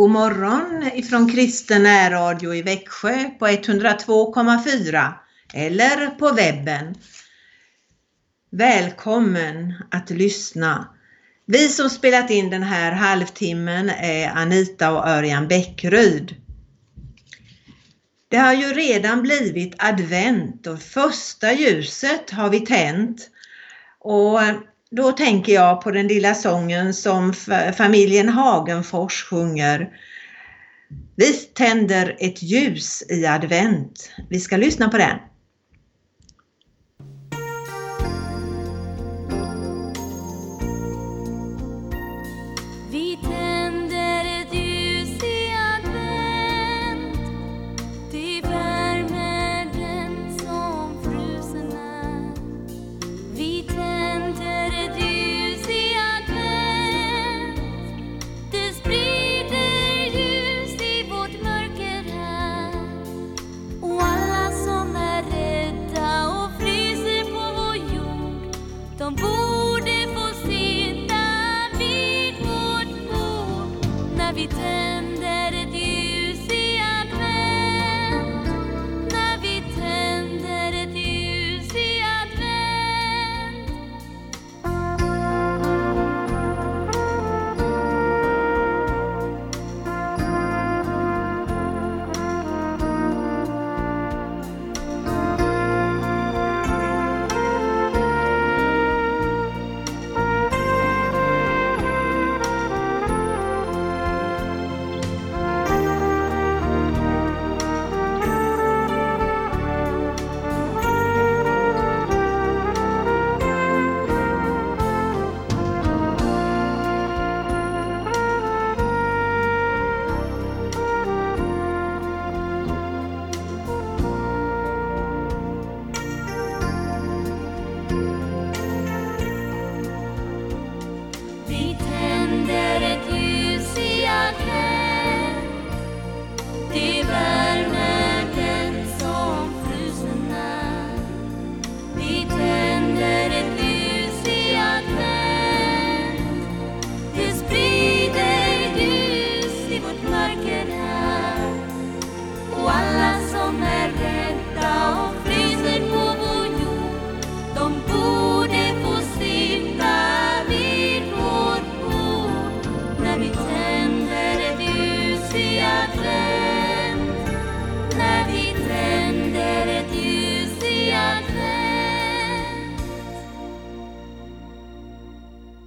God morgon ifrån Kristen närradio i Växjö på 102,4 eller på webben. Välkommen att lyssna. Vi som spelat in den här halvtimmen är Anita och Örjan Bäckryd. Det har ju redan blivit advent och första ljuset har vi tänt. Och då tänker jag på den lilla sången som familjen Hagenfors sjunger. Vi tänder ett ljus i advent. Vi ska lyssna på den.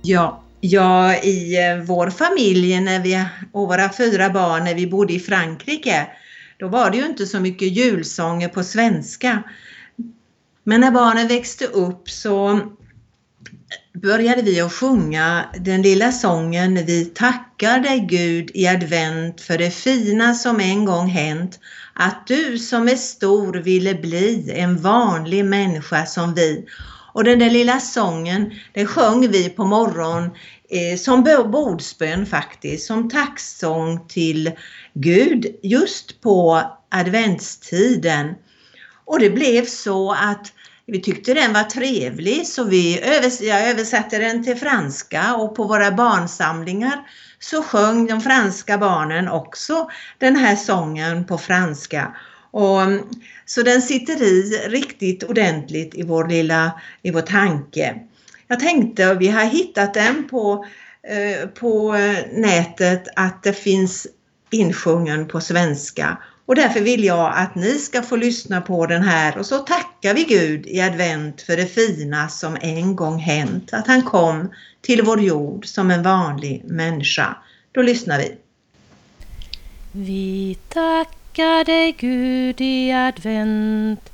Ja, ja, i eh, vår familj när vi, och våra fyra barn när vi bodde i Frankrike, då var det ju inte så mycket julsånger på svenska. Men när barnen växte upp så började vi att sjunga den lilla sången Vi tackar dig Gud i advent för det fina som en gång hänt, att du som är stor ville bli en vanlig människa som vi. Och den där lilla sången, den sjöng vi på morgon eh, som bordsbön faktiskt, som tacksång till Gud just på adventstiden. Och det blev så att vi tyckte den var trevlig så vi övers jag översatte den till franska och på våra barnsamlingar så sjöng de franska barnen också den här sången på franska. Och, mm, så den sitter i riktigt ordentligt i vår lilla, i vår tanke. Jag tänkte, vi har hittat den på, eh, på eh, nätet, att det finns insjungen på svenska. Och därför vill jag att ni ska få lyssna på den här och så tackar vi Gud i advent för det fina som en gång hänt. Att han kom till vår jord som en vanlig människa. Då lyssnar vi. Vi tackar tacka dig Gud i advent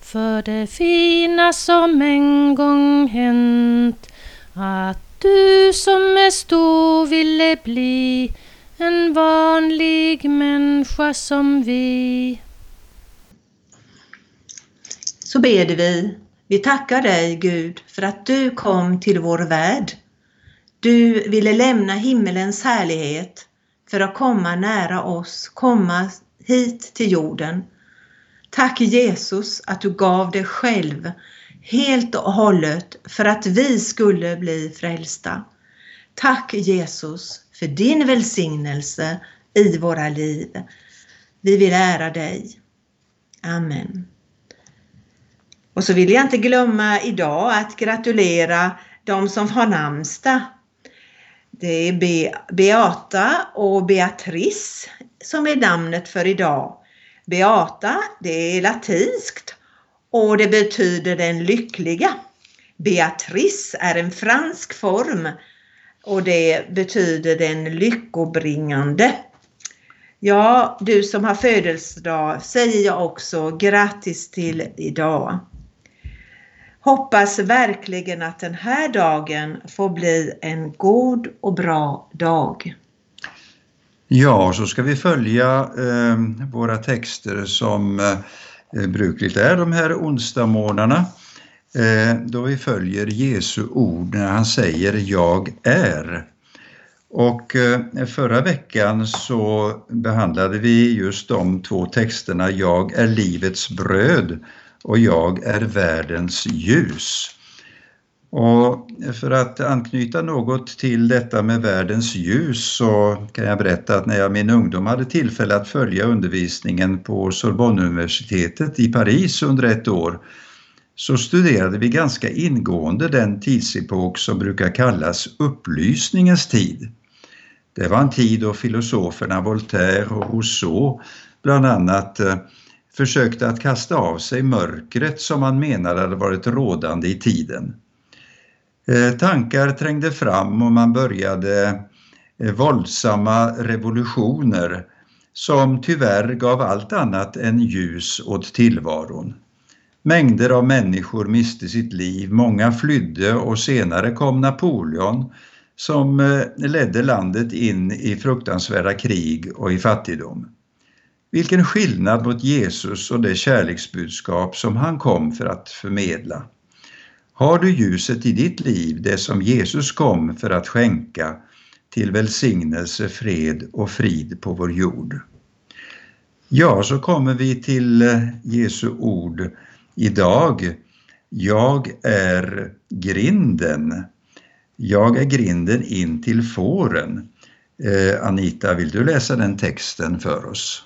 för det fina som en gång hänt. Att du som är stor ville bli en vanlig människa som vi. Så ber vi. Vi tackar dig Gud för att du kom till vår värld. Du ville lämna himmelens härlighet för att komma nära oss, komma hit till jorden. Tack Jesus att du gav dig själv helt och hållet för att vi skulle bli frälsta. Tack Jesus för din välsignelse i våra liv. Vi vill ära dig. Amen. Och så vill jag inte glömma idag att gratulera de som har namnsdag. Det är Be Beata och Beatrice som är namnet för idag. Beata, det är latinskt och det betyder den lyckliga. Beatrice är en fransk form och det betyder den lyckobringande. Ja, du som har födelsedag säger jag också grattis till idag. Hoppas verkligen att den här dagen får bli en god och bra dag. Ja, så ska vi följa eh, våra texter som eh, brukligt är de här onsdagsmorgnarna. Eh, då vi följer Jesu ord när han säger Jag är. Och eh, förra veckan så behandlade vi just de två texterna Jag är livets bröd och Jag är världens ljus. Och för att anknyta något till detta med världens ljus så kan jag berätta att när jag i min ungdom hade tillfälle att följa undervisningen på Sorbonneuniversitetet i Paris under ett år så studerade vi ganska ingående den tidsepok som brukar kallas upplysningens tid. Det var en tid då filosoferna Voltaire och Rousseau bland annat eh, försökte att kasta av sig mörkret som man menade hade varit rådande i tiden. Eh, tankar trängde fram och man började eh, våldsamma revolutioner som tyvärr gav allt annat än ljus åt tillvaron. Mängder av människor miste sitt liv, många flydde och senare kom Napoleon som eh, ledde landet in i fruktansvärda krig och i fattigdom. Vilken skillnad mot Jesus och det kärleksbudskap som han kom för att förmedla. Har du ljuset i ditt liv, det som Jesus kom för att skänka till välsignelse, fred och frid på vår jord? Ja, så kommer vi till Jesu ord idag. Jag är grinden. Jag är grinden in till fåren. Eh, Anita, vill du läsa den texten för oss?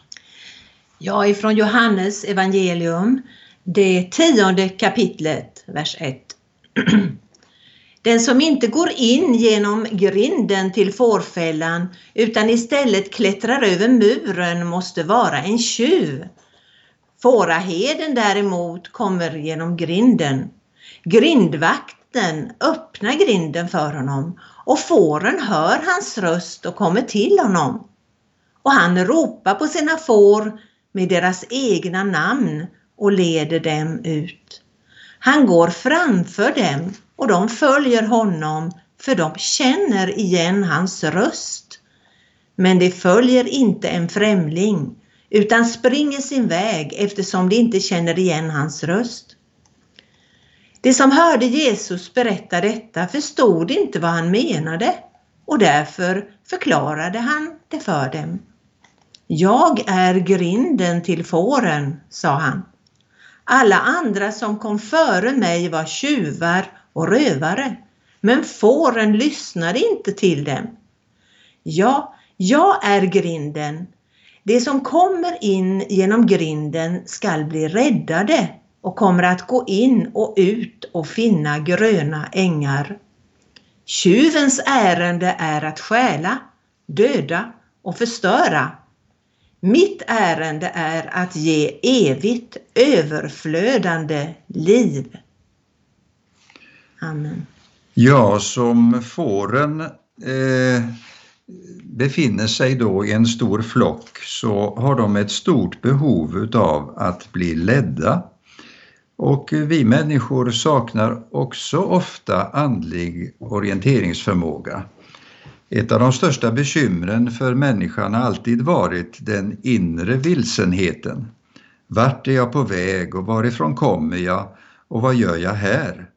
Ja, ifrån Johannes evangelium, det tionde kapitlet, vers 1. Den som inte går in genom grinden till fårfällan utan istället klättrar över muren måste vara en tjuv. Fåraheden däremot kommer genom grinden. Grindvakten öppnar grinden för honom och fåren hör hans röst och kommer till honom. Och han ropar på sina får med deras egna namn och leder dem ut. Han går framför dem och de följer honom för de känner igen hans röst. Men de följer inte en främling utan springer sin väg eftersom de inte känner igen hans röst. De som hörde Jesus berätta detta förstod inte vad han menade och därför förklarade han det för dem. Jag är grinden till fåren, sa han. Alla andra som kom före mig var tjuvar och rövare, men fåren lyssnade inte till dem. Ja, jag är grinden. De som kommer in genom grinden skall bli räddade och kommer att gå in och ut och finna gröna ängar. Tjuvens ärende är att stjäla, döda och förstöra. Mitt ärende är att ge evigt överflödande liv. Amen. Ja, som fåren eh, befinner sig då i en stor flock så har de ett stort behov av att bli ledda. Och vi människor saknar också ofta andlig orienteringsförmåga. Ett av de största bekymren för människan har alltid varit den inre vilsenheten. Vart är jag på väg och varifrån kommer jag och vad gör jag här?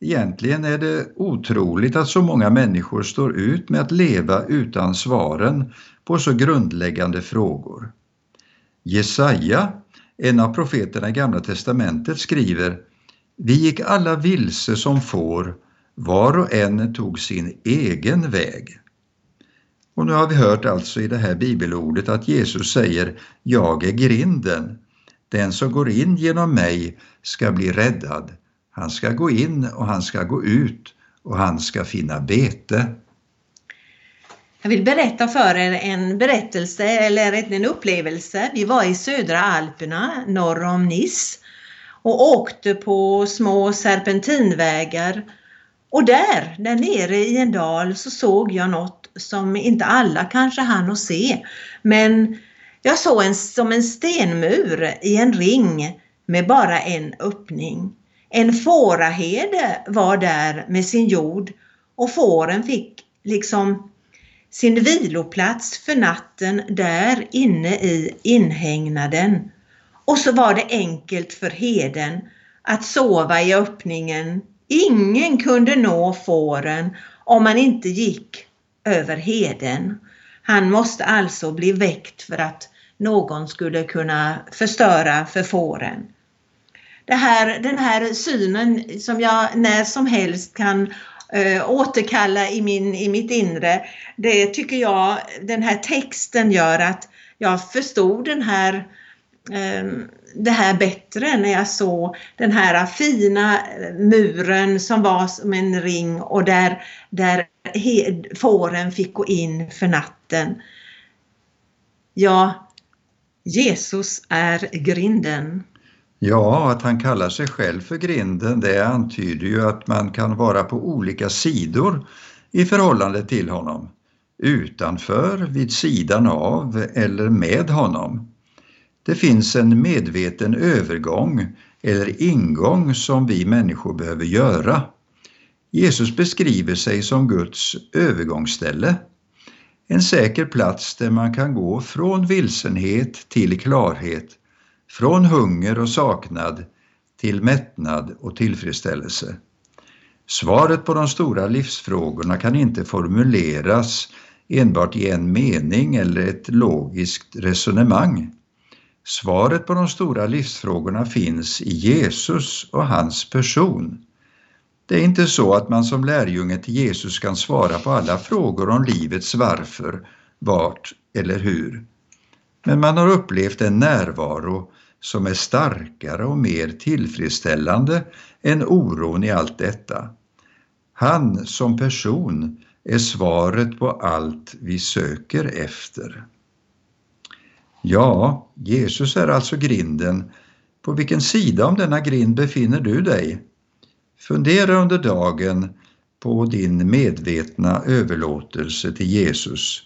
Egentligen är det otroligt att så många människor står ut med att leva utan svaren på så grundläggande frågor. Jesaja, en av profeterna i Gamla testamentet, skriver Vi gick alla vilse som får var och en tog sin egen väg. Och nu har vi hört alltså i det här bibelordet att Jesus säger Jag är grinden. Den som går in genom mig ska bli räddad. Han ska gå in och han ska gå ut och han ska finna bete. Jag vill berätta för er en berättelse eller en upplevelse. Vi var i södra Alperna norr om Nice och åkte på små serpentinvägar. Och där, där nere i en dal så såg jag något som inte alla kanske hann att se. Men jag såg en, som en stenmur i en ring med bara en öppning. En fåraherde var där med sin jord och fåren fick liksom sin viloplats för natten där inne i inhägnaden. Och så var det enkelt för heden att sova i öppningen. Ingen kunde nå fåren om man inte gick över heden. Han måste alltså bli väckt för att någon skulle kunna förstöra för fåren. Det här, den här synen som jag när som helst kan eh, återkalla i, min, i mitt inre, det tycker jag den här texten gör att jag förstod den här eh, det här bättre när jag såg den här fina muren som var som en ring och där, där fåren fick gå in för natten. Ja, Jesus är grinden. Ja, att han kallar sig själv för grinden det antyder ju att man kan vara på olika sidor i förhållande till honom. Utanför, vid sidan av eller med honom. Det finns en medveten övergång eller ingång som vi människor behöver göra. Jesus beskriver sig som Guds övergångsställe. En säker plats där man kan gå från vilsenhet till klarhet, från hunger och saknad till mättnad och tillfredsställelse. Svaret på de stora livsfrågorna kan inte formuleras enbart i en mening eller ett logiskt resonemang. Svaret på de stora livsfrågorna finns i Jesus och hans person. Det är inte så att man som lärjunge till Jesus kan svara på alla frågor om livets varför, vart eller hur. Men man har upplevt en närvaro som är starkare och mer tillfredsställande än oron i allt detta. Han som person är svaret på allt vi söker efter. Ja, Jesus är alltså grinden. På vilken sida om denna grind befinner du dig? Fundera under dagen på din medvetna överlåtelse till Jesus.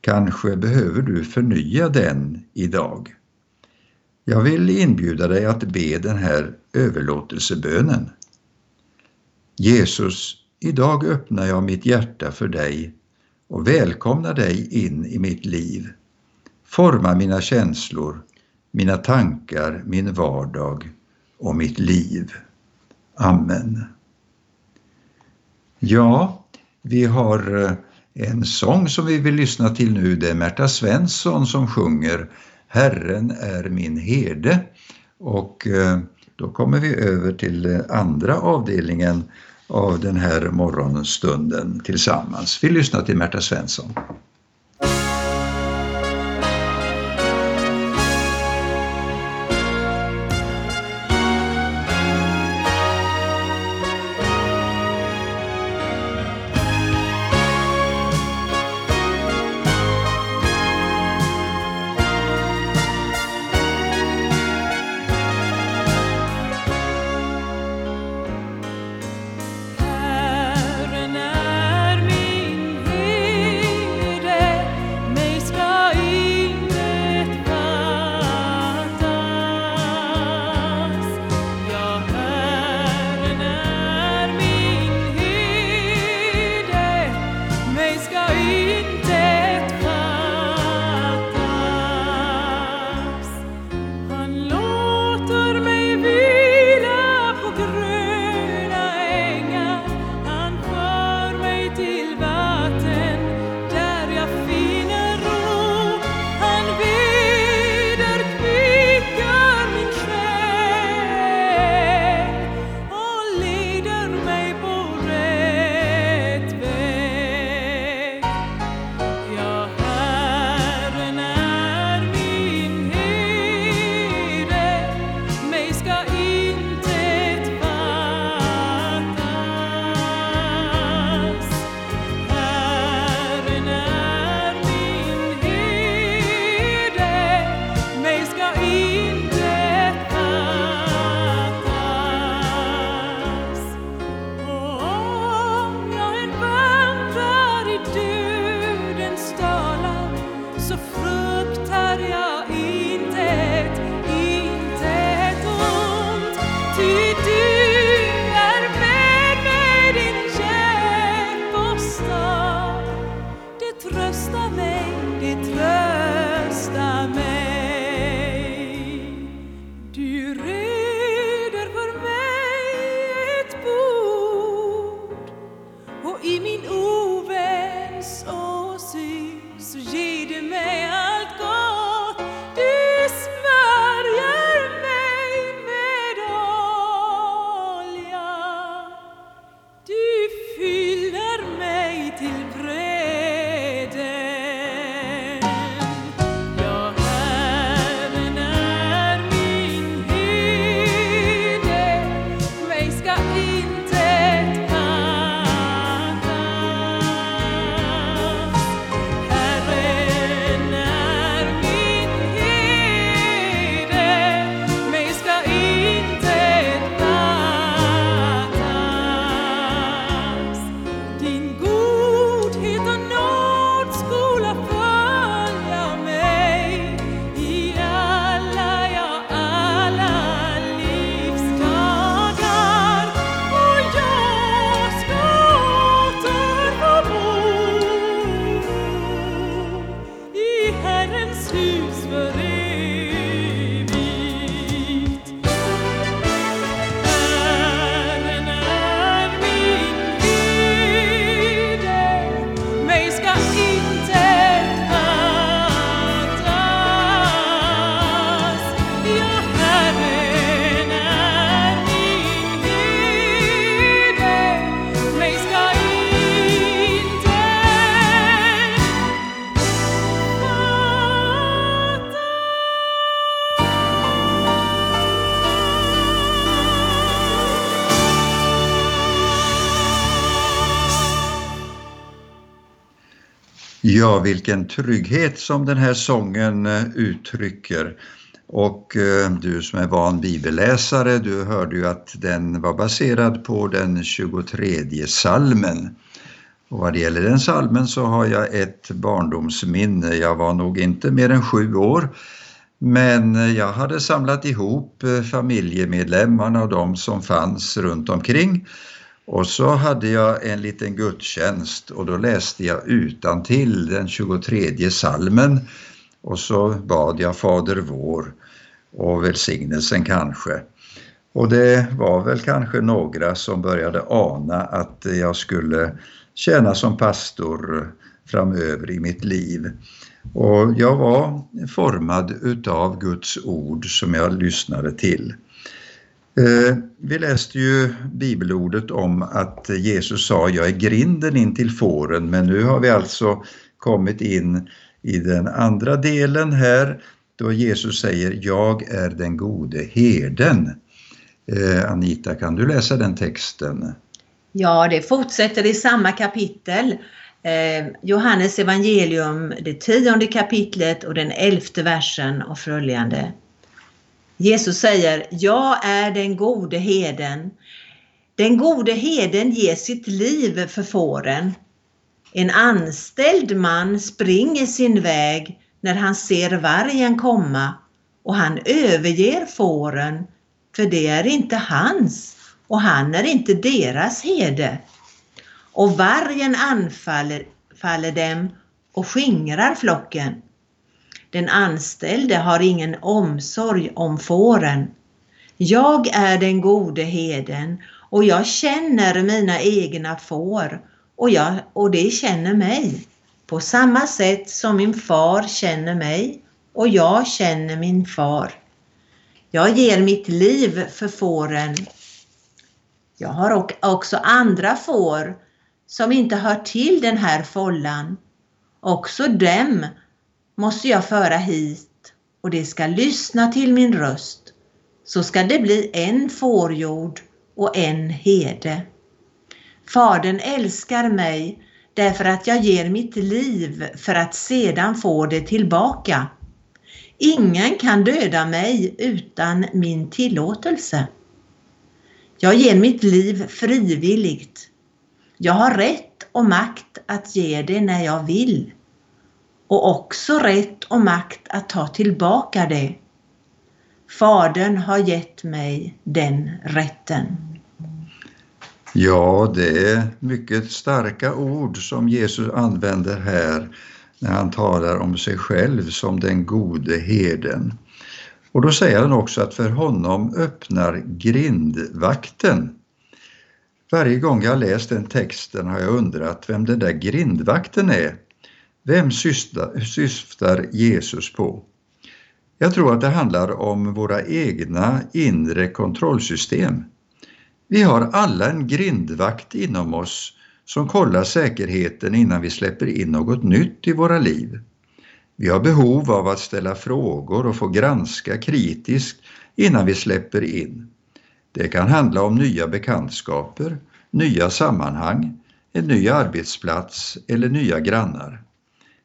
Kanske behöver du förnya den idag. Jag vill inbjuda dig att be den här överlåtelsebönen. Jesus, idag öppnar jag mitt hjärta för dig och välkomnar dig in i mitt liv. Forma mina känslor, mina tankar, min vardag och mitt liv. Amen. Ja, vi har eh, en sång som vi vill lyssna till nu. Det är Märta Svensson som sjunger Herren är min herde. Och eh, då kommer vi över till eh, andra avdelningen av den här morgonstunden tillsammans. Vi lyssnar till Märta Svensson. Ja, vilken trygghet som den här sången eh, uttrycker. Och eh, du som är van bibelläsare, du hörde ju att den var baserad på den 23 salmen. Och vad det gäller den salmen så har jag ett barndomsminne. Jag var nog inte mer än sju år. Men eh, jag hade samlat ihop familjemedlemmarna och de som fanns runt omkring. Och så hade jag en liten gudstjänst och då läste jag utan till den 23 salmen och så bad jag Fader vår och välsignelsen kanske. Och det var väl kanske några som började ana att jag skulle tjäna som pastor framöver i mitt liv. Och jag var formad utav Guds ord som jag lyssnade till. Eh, vi läste ju bibelordet om att Jesus sa jag är grinden in till fåren men nu har vi alltså kommit in i den andra delen här då Jesus säger jag är den gode herden. Eh, Anita, kan du läsa den texten? Ja, det fortsätter i samma kapitel. Eh, Johannes evangelium, det tionde kapitlet och den elfte versen och följande. Jesus säger, jag är den gode heden. Den gode heden ger sitt liv för fåren. En anställd man springer sin väg när han ser vargen komma och han överger fåren för det är inte hans och han är inte deras herde. Och vargen anfaller faller dem och skingrar flocken. Den anställde har ingen omsorg om fåren. Jag är den gode heden och jag känner mina egna får och, jag, och de känner mig på samma sätt som min far känner mig och jag känner min far. Jag ger mitt liv för fåren. Jag har också andra får som inte hör till den här follan. Också dem måste jag föra hit och de ska lyssna till min röst. Så ska det bli en fårjord och en hede. Fadern älskar mig därför att jag ger mitt liv för att sedan få det tillbaka. Ingen kan döda mig utan min tillåtelse. Jag ger mitt liv frivilligt. Jag har rätt och makt att ge det när jag vill och också rätt och makt att ta tillbaka det. Fadern har gett mig den rätten. Ja, det är mycket starka ord som Jesus använder här när han talar om sig själv som den gode herden. Och då säger han också att för honom öppnar grindvakten. Varje gång jag läst den texten har jag undrat vem den där grindvakten är. Vem syftar Jesus på? Jag tror att det handlar om våra egna inre kontrollsystem. Vi har alla en grindvakt inom oss som kollar säkerheten innan vi släpper in något nytt i våra liv. Vi har behov av att ställa frågor och få granska kritiskt innan vi släpper in. Det kan handla om nya bekantskaper, nya sammanhang, en ny arbetsplats eller nya grannar.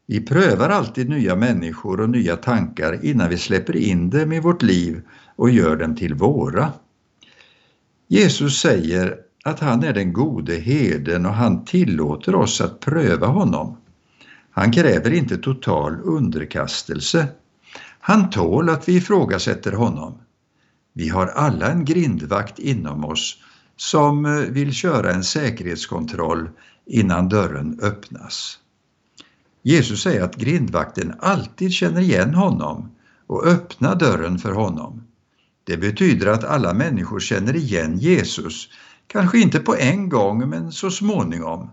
Vi prövar alltid nya människor och nya tankar innan vi släpper in dem i vårt liv och gör dem till våra. Jesus säger att han är den gode heden och han tillåter oss att pröva honom. Han kräver inte total underkastelse. Han tål att vi ifrågasätter honom. Vi har alla en grindvakt inom oss som vill köra en säkerhetskontroll innan dörren öppnas. Jesus säger att grindvakten alltid känner igen honom och öppnar dörren för honom. Det betyder att alla människor känner igen Jesus, kanske inte på en gång men så småningom.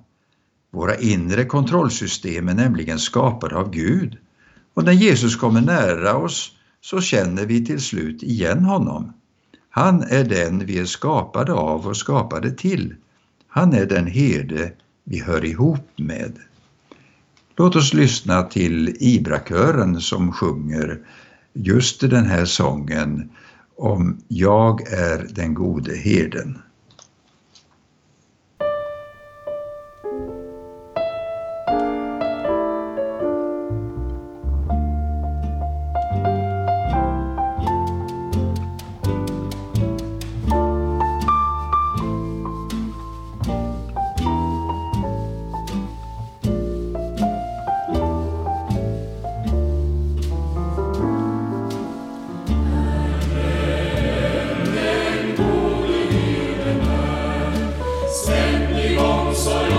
Våra inre kontrollsystem är nämligen skapade av Gud och när Jesus kommer nära oss så känner vi till slut igen honom. Han är den vi är skapade av och skapade till. Han är den herde vi hör ihop med. Låt oss lyssna till Ibrakören som sjunger just den här sången om Jag är den gode herden.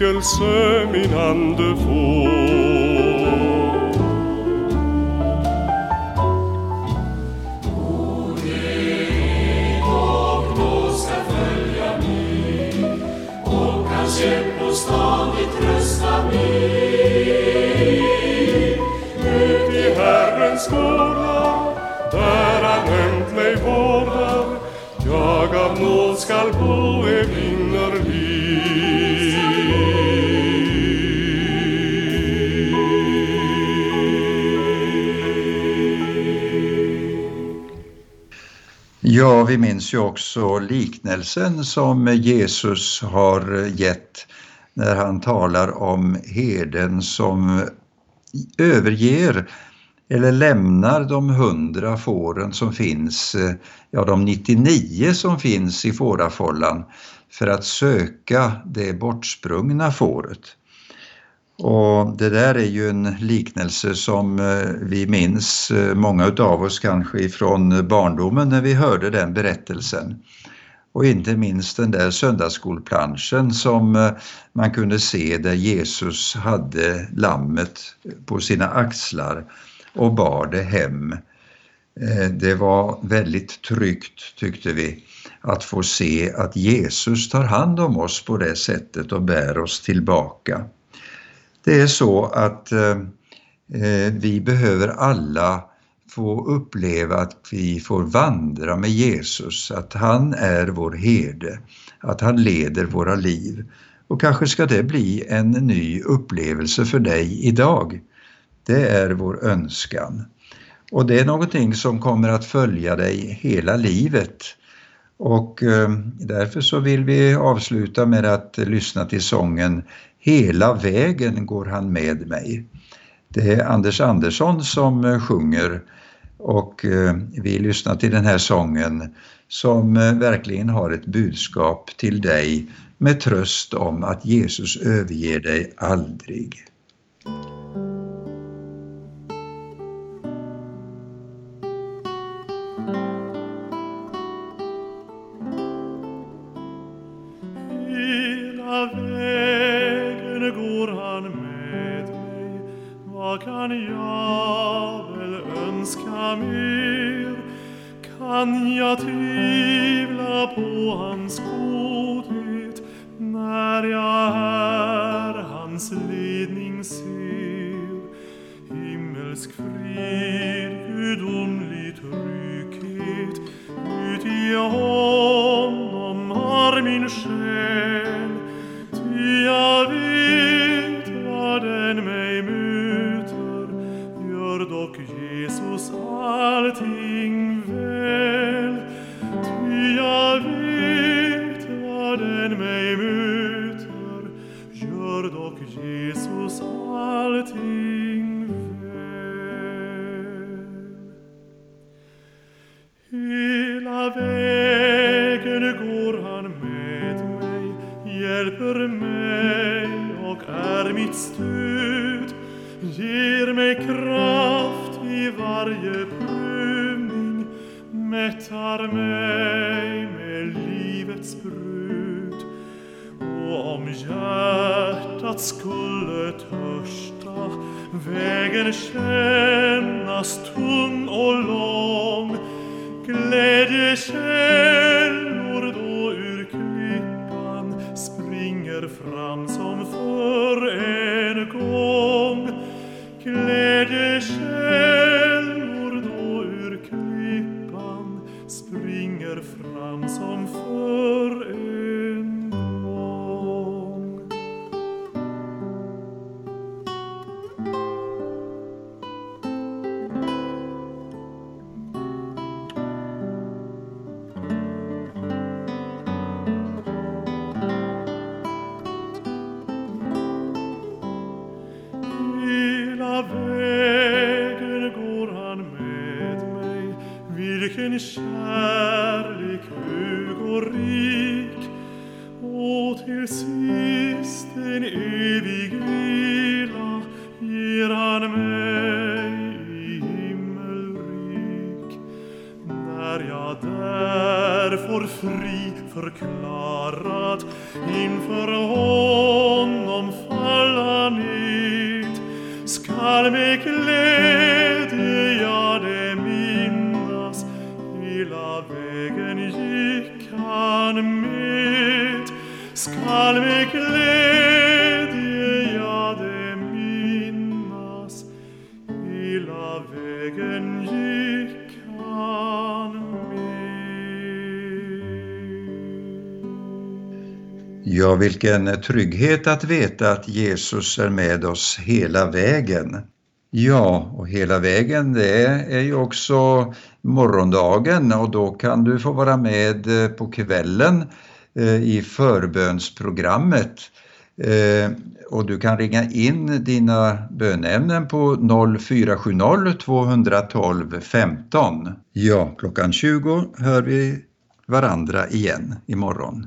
vederkvickelse min ande får. käpp och stadigt trösta mig. Ut i Herrens gårdar, där han hämt mig vårdar, jag av nåd skall bo evinnerlig. Ja, vi minns ju också liknelsen som Jesus har gett när han talar om herden som överger eller lämnar de hundra fåren som finns, ja de 99 som finns i fårafållan för att söka det bortsprungna fåret. Och det där är ju en liknelse som eh, vi minns, eh, många av oss kanske ifrån eh, barndomen när vi hörde den berättelsen. Och inte minst den där söndagsskolplanschen som man kunde se där Jesus hade lammet på sina axlar och bar det hem. Det var väldigt tryggt tyckte vi att få se att Jesus tar hand om oss på det sättet och bär oss tillbaka. Det är så att eh, eh, vi behöver alla få uppleva att vi får vandra med Jesus, att han är vår herde, att han leder våra liv. Och kanske ska det bli en ny upplevelse för dig idag. Det är vår önskan. Och det är någonting som kommer att följa dig hela livet. Och eh, därför så vill vi avsluta med att lyssna till sången Hela vägen går han med mig. Det är Anders Andersson som eh, sjunger och eh, vi lyssnar till den här sången som eh, verkligen har ett budskap till dig med tröst om att Jesus överger dig aldrig. Skall med glädje det minnas hela vägen gick han med skall med glädje Ja, vilken trygghet att veta att Jesus är med oss hela vägen. Ja, och hela vägen det är ju också morgondagen och då kan du få vara med eh, på kvällen eh, i förbönsprogrammet. Eh, och du kan ringa in dina bönämnen på 0470 212 15. Ja, klockan 20 hör vi varandra igen imorgon.